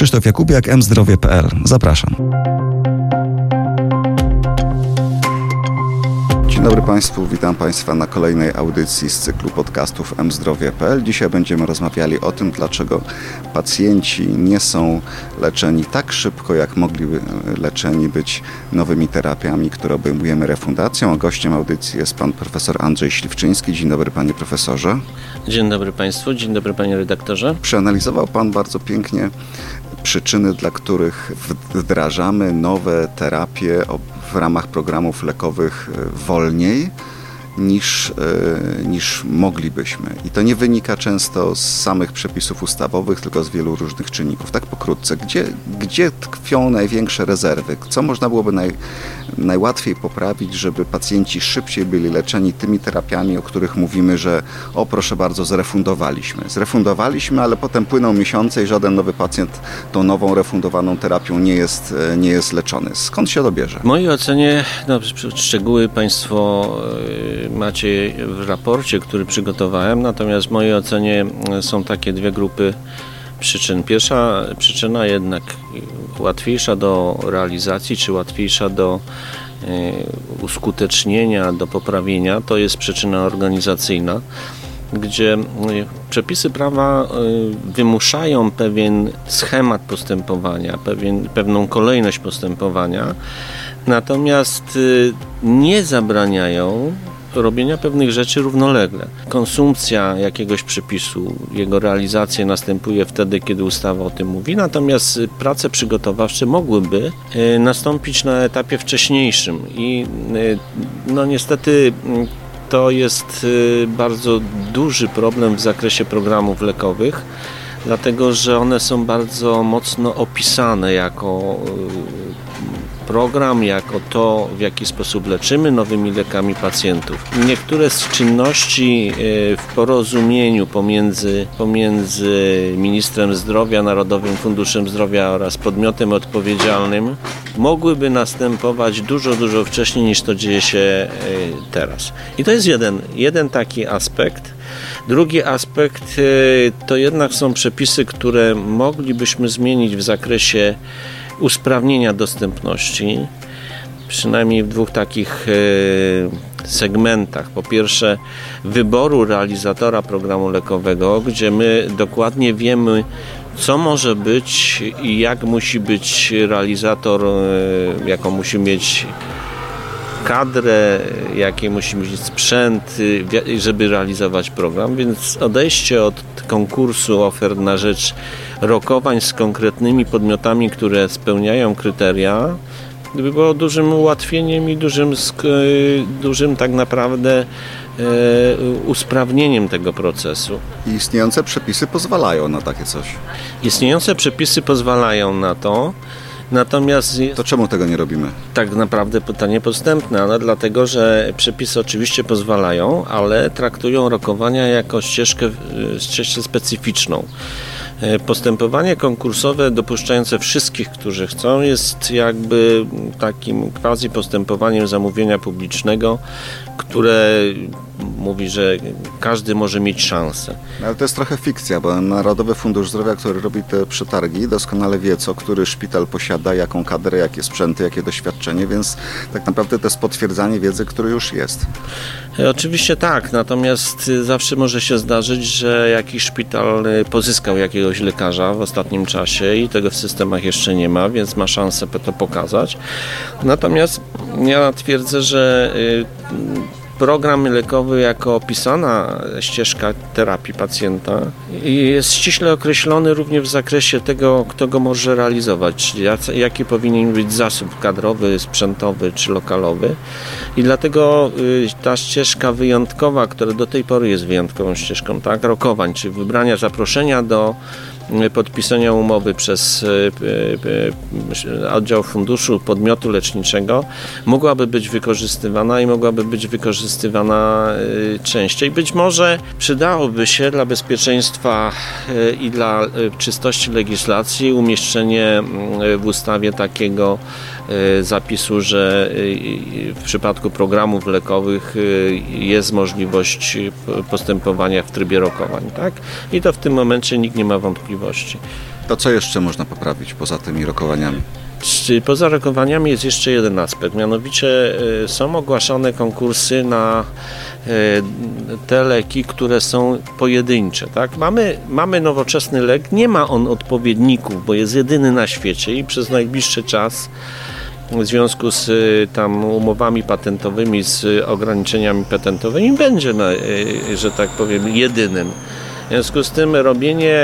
Krzysztof Jakubiak, mzdrowie.pl. Zapraszam. Dzień dobry Państwu, witam Państwa na kolejnej audycji z cyklu podcastów mzdrowie.pl. Dzisiaj będziemy rozmawiali o tym, dlaczego pacjenci nie są leczeni tak szybko, jak mogliby leczeni być nowymi terapiami, które obejmujemy refundacją. A gościem audycji jest pan profesor Andrzej Śliwczyński. Dzień dobry panie profesorze. Dzień dobry Państwu, dzień dobry panie redaktorze. Przeanalizował pan bardzo pięknie przyczyny, dla których wdrażamy nowe terapie w ramach programów lekowych e, wolniej niż, e, niż moglibyśmy. I to nie wynika często z samych przepisów ustawowych, tylko z wielu różnych czynników. Tak pokrótce, gdzie, gdzie tkwią największe rezerwy? Co można byłoby naj, najłatwiej poprawić, żeby pacjenci szybciej byli leczeni tymi terapiami, o których mówimy, że o proszę bardzo, zrefundowaliśmy. Zrefundowaliśmy, ale potem płyną miesiące i żaden nowy pacjent tą nową refundowaną terapią nie jest, nie jest leczony. Skąd się to bierze? W mojej ocenie, no, szczegóły Państwo e, macie w raporcie, który przygotowałem, natomiast w mojej ocenie e, są takie dwie grupy przyczyn. Pierwsza przyczyna jednak łatwiejsza do realizacji, czy łatwiejsza do e, uskutecznienia, do poprawienia, to jest przyczyna organizacyjna, gdzie e, przepisy prawa wymuszają pewien schemat postępowania, pewien, pewną kolejność postępowania, natomiast nie zabraniają robienia pewnych rzeczy równolegle. Konsumpcja jakiegoś przepisu, jego realizacja następuje wtedy, kiedy ustawa o tym mówi, natomiast prace przygotowawcze mogłyby e, nastąpić na etapie wcześniejszym i e, no niestety to jest e, bardzo duży problem w zakresie programów lekowych dlatego że one są bardzo mocno opisane jako program, jako to, w jaki sposób leczymy nowymi lekami pacjentów. Niektóre z czynności e, w porozumieniu pomiędzy, pomiędzy ministrem zdrowia, Narodowym Funduszem Zdrowia oraz podmiotem odpowiedzialnym mogłyby następować dużo, dużo wcześniej niż to dzieje się e, teraz. I to jest jeden, jeden taki aspekt. Drugi aspekt e, to jednak są przepisy, które moglibyśmy zmienić w zakresie usprawnienia dostępności, przynajmniej w dwóch takich e, segmentach. Po pierwsze, wyboru realizatora programu lekowego, gdzie my dokładnie wiemy, co może być i jak musi być realizator, e, jaką musi mieć kadrę, jaki musi mieć sprzęt, żeby realizować program, więc odejście od konkursu ofert na rzecz rokowań z konkretnymi podmiotami, które spełniają kryteria, by było dużym ułatwieniem i dużym, dużym tak naprawdę e, usprawnieniem tego procesu. I istniejące przepisy pozwalają na takie coś? Istniejące przepisy pozwalają na to. Natomiast. To czemu tego nie robimy? Tak naprawdę pytanie podstępne, ale dlatego, że przepisy oczywiście pozwalają, ale traktują rokowania jako ścieżkę, ścieżkę specyficzną. E, postępowanie konkursowe dopuszczające wszystkich, którzy chcą, jest jakby takim quasi postępowaniem zamówienia publicznego, które mówi, że każdy może mieć szansę. No, ale to jest trochę fikcja, bo Narodowy Fundusz Zdrowia, który robi te przetargi, doskonale wie, co który szpital posiada, jaką kadrę, jakie sprzęty, jakie doświadczenie, więc tak naprawdę to jest potwierdzanie wiedzy, która już jest. E, oczywiście tak, natomiast zawsze może się zdarzyć, że jakiś szpital e, pozyskał jakiegoś lekarza w ostatnim czasie i tego w systemach jeszcze nie ma, więc ma szansę to pokazać. Natomiast ja twierdzę, że e, program lekowy jako opisana ścieżka terapii pacjenta jest ściśle określony również w zakresie tego, kto go może realizować, czyli jaki powinien być zasób kadrowy, sprzętowy czy lokalowy. I dlatego y, ta ścieżka wyjątkowa, która do tej pory jest wyjątkową ścieżką, tak, rokowań, czy wybrania zaproszenia do podpisania umowy przez e, e, oddział funduszu podmiotu leczniczego mogłaby być wykorzystywana i mogłaby być wykorzystywana e, częściej. Być może przydałoby się dla bezpieczeństwa i dla czystości legislacji umieszczenie w ustawie takiego zapisu, że w przypadku programów lekowych jest możliwość postępowania w trybie rokowań. Tak? I to w tym momencie nikt nie ma wątpliwości. To co jeszcze można poprawić poza tymi rokowaniami? Poza rokowaniami jest jeszcze jeden aspekt, mianowicie są ogłaszane konkursy na te leki, które są pojedyncze. Tak? Mamy, mamy nowoczesny lek, nie ma on odpowiedników, bo jest jedyny na świecie i przez najbliższy czas w związku z tam umowami patentowymi, z ograniczeniami patentowymi będzie, że tak powiem, jedynym. W związku z tym robienie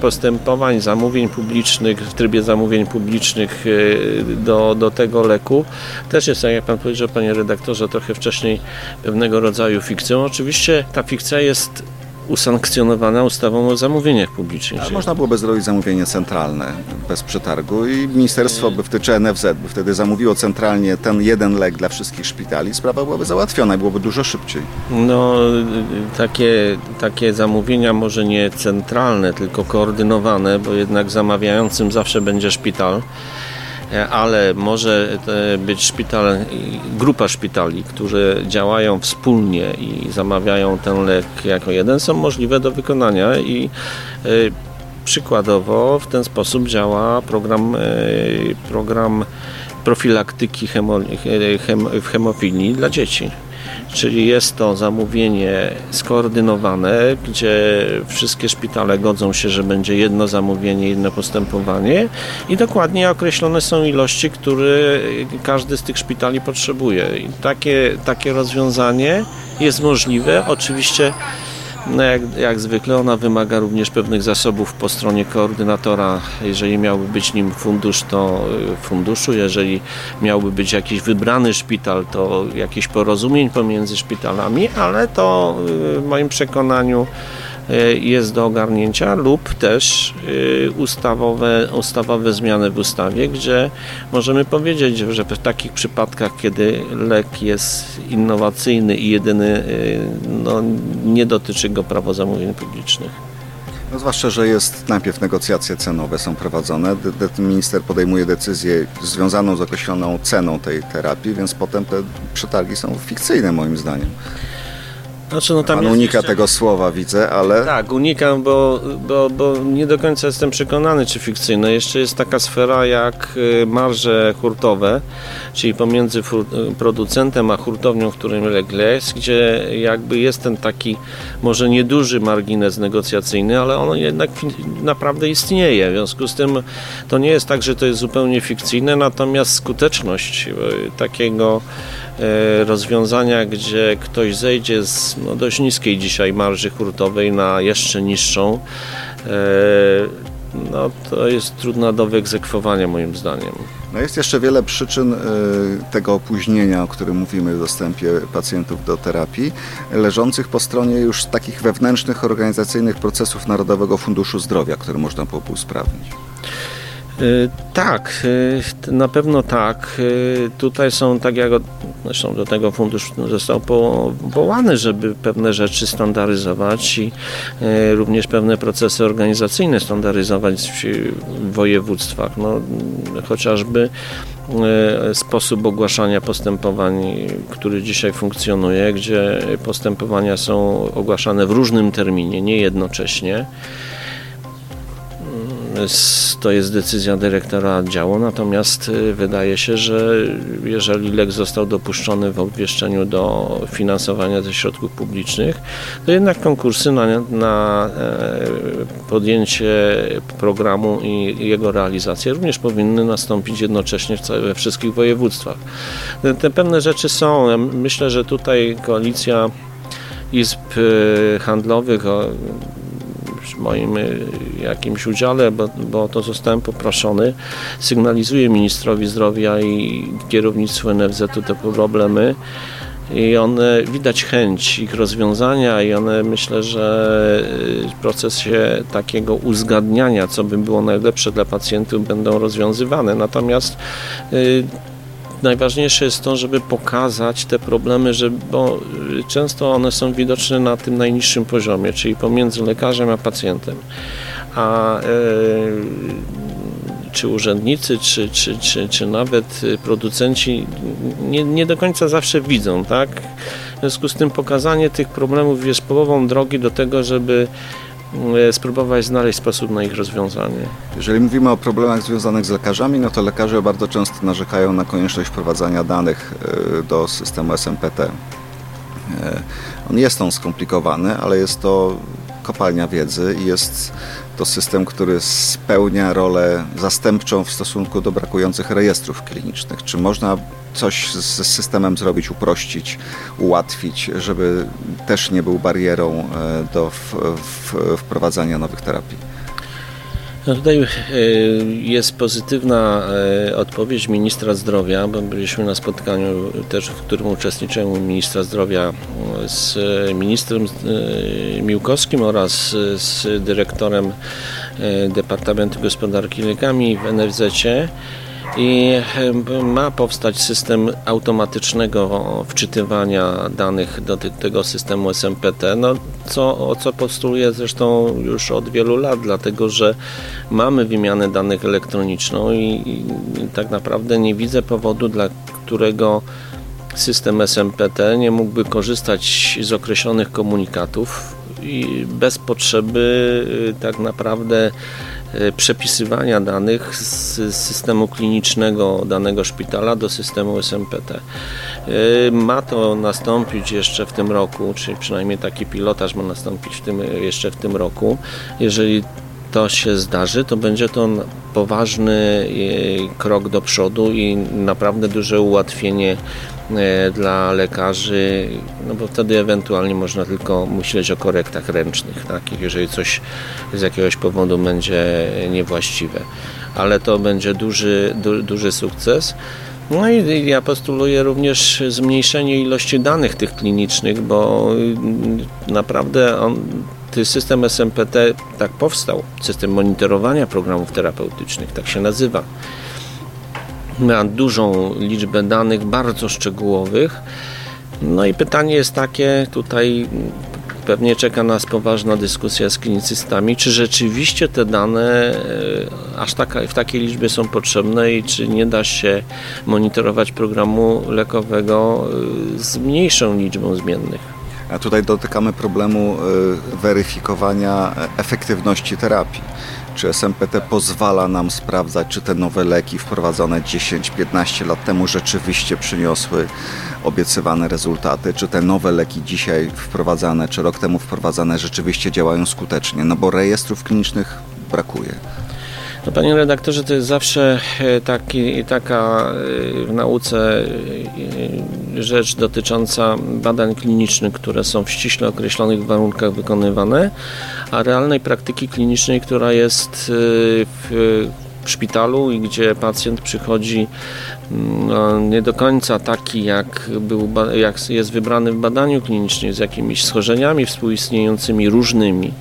postępowań zamówień publicznych w trybie zamówień publicznych e, do, do tego leku też jest, tak jak Pan powiedział, Panie redaktorze, trochę wcześniej pewnego rodzaju fikcją. Oczywiście ta fikcja jest usankcjonowana ustawą o zamówieniach publicznych. A można byłoby zrobić zamówienie centralne bez przetargu i ministerstwo by wtedy, czy NFZ by wtedy zamówiło centralnie ten jeden lek dla wszystkich szpitali, sprawa byłaby załatwiona i byłoby dużo szybciej. No, takie, takie zamówienia może nie centralne, tylko koordynowane, bo jednak zamawiającym zawsze będzie szpital. E, ale może e, być szpital, grupa szpitali, które działają wspólnie i zamawiają ten lek jako jeden, są możliwe do wykonania i e, przykładowo w ten sposób działa program, program profilaktyki hem, w hemofilii dla dzieci. Czyli jest to zamówienie skoordynowane, gdzie wszystkie szpitale godzą się, że będzie jedno zamówienie, jedno postępowanie i dokładnie określone są ilości, które każdy z tych szpitali potrzebuje. I takie, takie rozwiązanie jest możliwe. Oczywiście no jak, jak zwykle ona wymaga również pewnych zasobów po stronie koordynatora. Jeżeli miałby być nim fundusz, to y, funduszu. Jeżeli miałby być jakiś wybrany szpital, to jakichś porozumień pomiędzy szpitalami, ale to y, w moim przekonaniu jest do ogarnięcia lub też e, ustawowe, ustawowe zmiany w ustawie, gdzie możemy powiedzieć, że w takich przypadkach, kiedy lek jest innowacyjny i jedyny, e, no, nie dotyczy go prawo zamówień publicznych. No zwłaszcza, że jest najpierw negocjacje cenowe są prowadzone. Minister podejmuje decyzję związaną z określoną ceną tej terapii, więc potem te przetargi są fikcyjne moim zdaniem. Znaczy, no Pan unika jeszcze... tego słowa, widzę, ale... Tak, unikam, bo, bo, bo nie do końca jestem przekonany, czy fikcyjne. Jeszcze jest taka sfera jak y, marże hurtowe, czyli pomiędzy producentem a hurtownią, w którym legle jest, gdzie jakby jest ten taki może nieduży margines negocjacyjny, ale on jednak naprawdę istnieje. W związku z tym to nie jest tak, że to jest zupełnie fikcyjne, natomiast skuteczność y, takiego y, rozwiązania, gdzie ktoś zejdzie z no, dość niskiej dzisiaj marży hurtowej na jeszcze niższą, e, no, to jest trudna do wyegzekwowania moim zdaniem. No jest jeszcze wiele przyczyn e, tego opóźnienia, o którym mówimy w dostępie pacjentów do terapii, leżących po stronie już takich wewnętrznych, organizacyjnych procesów Narodowego Funduszu Zdrowia, które można było usprawnić. Tak, na pewno tak. Tutaj są, tak jak zresztą do tego fundusz został powołany, żeby pewne rzeczy standaryzować i również pewne procesy organizacyjne standaryzować w województwach. No, chociażby sposób ogłaszania postępowań, który dzisiaj funkcjonuje, gdzie postępowania są ogłaszane w różnym terminie, nie jednocześnie to jest decyzja dyrektora działu, natomiast y, wydaje się, że jeżeli lek został dopuszczony w obwieszczeniu do finansowania ze środków publicznych, to jednak konkursy na, na e, podjęcie programu i jego realizację również powinny nastąpić jednocześnie w we wszystkich województwach. Te pewne rzeczy są. Myślę, że tutaj koalicja izb y, handlowych moim y, jakimś udziale, bo, bo to zostałem poproszony, sygnalizuję ministrowi zdrowia i kierownictwu NFZ-u te problemy i one widać chęć ich rozwiązania i one myślę, że y, w procesie takiego uzgadniania, co by było najlepsze dla pacjentów będą rozwiązywane. Natomiast y, najważniejsze jest to, żeby pokazać te problemy, że, bo często one są widoczne na tym najniższym poziomie, czyli pomiędzy lekarzem a pacjentem. A e, czy urzędnicy, czy, czy, czy, czy nawet producenci nie, nie do końca zawsze widzą, tak? W związku z tym pokazanie tych problemów jest połową drogi do tego, żeby spróbować znaleźć sposób na ich rozwiązanie. Jeżeli mówimy o problemach związanych z lekarzami, no to lekarze bardzo często narzekają na konieczność wprowadzania danych e, do systemu SMPT. E, on jest on skomplikowany, ale jest to kopalnia wiedzy i jest to system, który spełnia rolę zastępczą w stosunku do brakujących rejestrów klinicznych. Czy można coś z systemem zrobić, uprościć, ułatwić, żeby też nie był barierą e, do wprowadzania nowych terapii? No tutaj e, jest pozytywna e, odpowiedź ministra zdrowia, bo byliśmy na spotkaniu też, w którym uczestniczyłem ministra zdrowia z ministrem Miłkowskim oraz z dyrektorem Departamentu Gospodarki Lekami w NFZ-cie i ma powstać system automatycznego wczytywania danych do tego systemu SMPT, no, co, o co postuluję zresztą już od wielu lat, dlatego że mamy wymianę danych elektroniczną i, i tak naprawdę nie widzę powodu, dla którego system SMPT nie mógłby korzystać z określonych komunikatów i bez potrzeby y, tak naprawdę przepisywania danych z systemu klinicznego danego szpitala do systemu SMPT. Y, ma to nastąpić jeszcze w tym roku, czyli przynajmniej taki pilotaż ma nastąpić w tym, jeszcze w tym roku. Jeżeli to się zdarzy, to będzie to poważny krok do przodu i naprawdę duże ułatwienie E, dla lekarzy, no bo wtedy ewentualnie można tylko myśleć o korektach ręcznych, tak? jeżeli coś z jakiegoś powodu będzie niewłaściwe. Ale to będzie duży, du, duży sukces. No i ja postuluję również zmniejszenie ilości danych tych klinicznych, bo naprawdę on, system SMPT tak powstał, system monitorowania programów terapeutycznych, tak się nazywa ma dużą liczbę danych, bardzo szczegółowych. No i pytanie jest takie, tutaj pewnie czeka nas poważna dyskusja z klinicystami, czy rzeczywiście te dane e, aż taka, w takiej liczbie są potrzebne i czy nie da się monitorować programu lekowego e, z mniejszą liczbą zmiennych. A tutaj dotykamy problemu e, weryfikowania efektywności terapii. Czy SMPT pozwala nam sprawdzać, czy te nowe leki wprowadzone 10-15 lat temu rzeczywiście przyniosły obiecywane rezultaty, czy te nowe leki dzisiaj wprowadzane, czy rok temu wprowadzane rzeczywiście działają skutecznie, no bo rejestrów klinicznych brakuje. No, panie redaktorze, to jest zawsze e, taki, taka e, w nauce e, rzecz dotycząca badań klinicznych, które są w ściśle określonych warunkach wykonywane, a realnej praktyki klinicznej, która jest w, w szpitalu i gdzie pacjent przychodzi mm, no, nie do końca taki, jak, był, jak jest wybrany w badaniu klinicznym, z jakimiś schorzeniami współistniejącymi różnymi.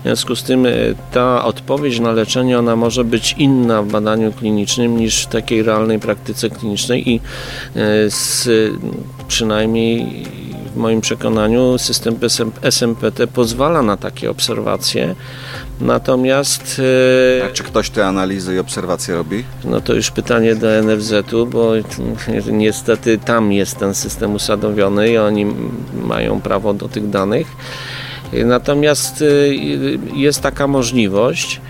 W związku z tym e, ta odpowiedź na leczenie ona może być inna w badaniu klinicznym niż w takiej realnej praktyce klinicznej i e, z, przynajmniej w moim przekonaniu system SMPT pozwala na takie obserwacje. Natomiast. E, A czy ktoś te analizy i obserwacje robi? No to już pytanie do NFZ-u, bo niestety tam jest ten system usadowiony i oni mają prawo do tych danych. Natomiast y, jest taka możliwość.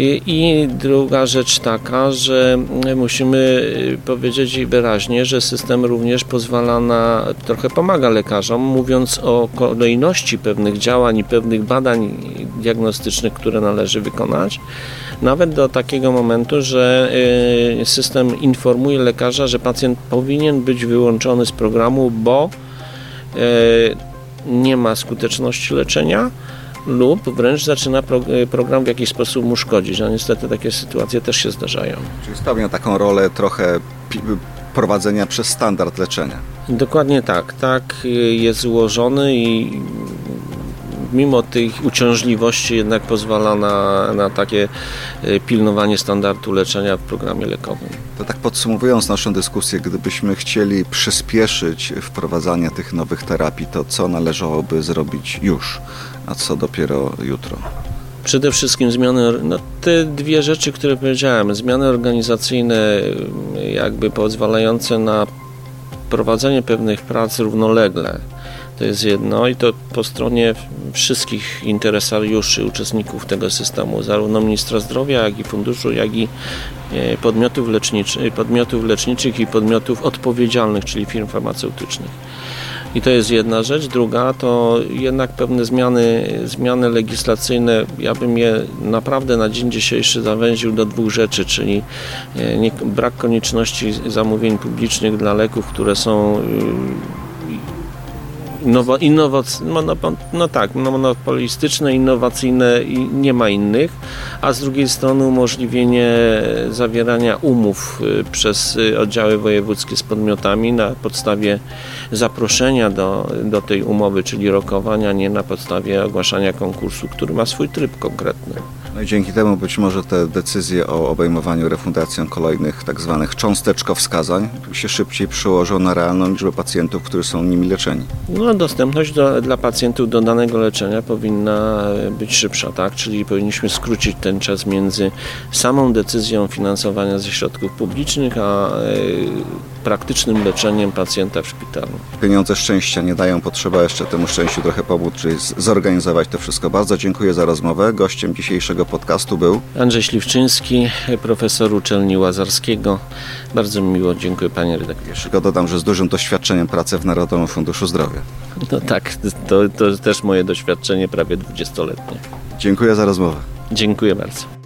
I druga rzecz taka, że musimy powiedzieć wyraźnie, że system również pozwala na, trochę pomaga lekarzom, mówiąc o kolejności pewnych działań i pewnych badań diagnostycznych, które należy wykonać. Nawet do takiego momentu, że y, system informuje lekarza, że pacjent powinien być wyłączony z programu, bo y, nie ma skuteczności leczenia lub wręcz zaczyna pro, e, program w jakiś sposób mu szkodzić. No niestety takie sytuacje też się zdarzają. Czyli spełnia taką rolę trochę prowadzenia przez standard leczenia. Dokładnie tak. Tak e, jest złożony i mimo tych uciążliwości jednak pozwala na, na takie e, pilnowanie standardu leczenia w programie lekowym. To tak podsumowując naszą dyskusję, gdybyśmy chcieli przyspieszyć wprowadzanie tych nowych terapii, to co należałoby zrobić już, a co dopiero jutro? Przede wszystkim zmiany, no te dwie rzeczy, które powiedziałem, zmiany organizacyjne jakby pozwalające na prowadzenie pewnych prac równolegle. To jest jedno i to po stronie wszystkich interesariuszy, uczestników tego systemu, zarówno ministra zdrowia, jak i funduszu, jak i e, podmiotów, leczniczy, podmiotów leczniczych i podmiotów odpowiedzialnych, czyli firm farmaceutycznych. I to jest jedna rzecz. Druga to jednak pewne zmiany, zmiany legislacyjne. Ja bym je naprawdę na dzień dzisiejszy zawęził do dwóch rzeczy, czyli e, nie, brak konieczności zamówień publicznych dla leków, które są No tak, monopolistyczne, innowacyjne i nie ma innych, a z drugiej strony umożliwienie zawierania umów y, przez y, oddziały wojewódzkie z podmiotami na podstawie zaproszenia do, do tej umowy, czyli rokowania, nie na podstawie ogłaszania konkursu, który ma swój tryb konkretny. No i dzięki temu być może te decyzje o obejmowaniu refundacją kolejnych tak zwanych cząsteczkowskazań się szybciej przełożą na realną liczbę pacjentów, którzy są nimi leczeni. No, dostępność do, dla pacjentów do danego leczenia powinna być szybsza, tak? Czyli powinniśmy skrócić ten czas między samą decyzją finansowania ze środków publicznych, a e, praktycznym leczeniem pacjenta w szpitalu. Pieniądze szczęścia nie dają, potrzeba jeszcze temu szczęściu trochę pomóc, czyli zorganizować to wszystko. Bardzo dziękuję za rozmowę. Gościem dzisiejszego podcastu był Andrzej Śliwczyński, profesor uczelni Łazarskiego. Bardzo miło, dziękuję panie redaktorze. Jeszcze dodam, że z dużym doświadczeniem pracy w Narodowym Funduszu Zdrowia. No tak, to, to też moje doświadczenie prawie 20-letnie. Dziękuję za rozmowę. Dziękuję bardzo.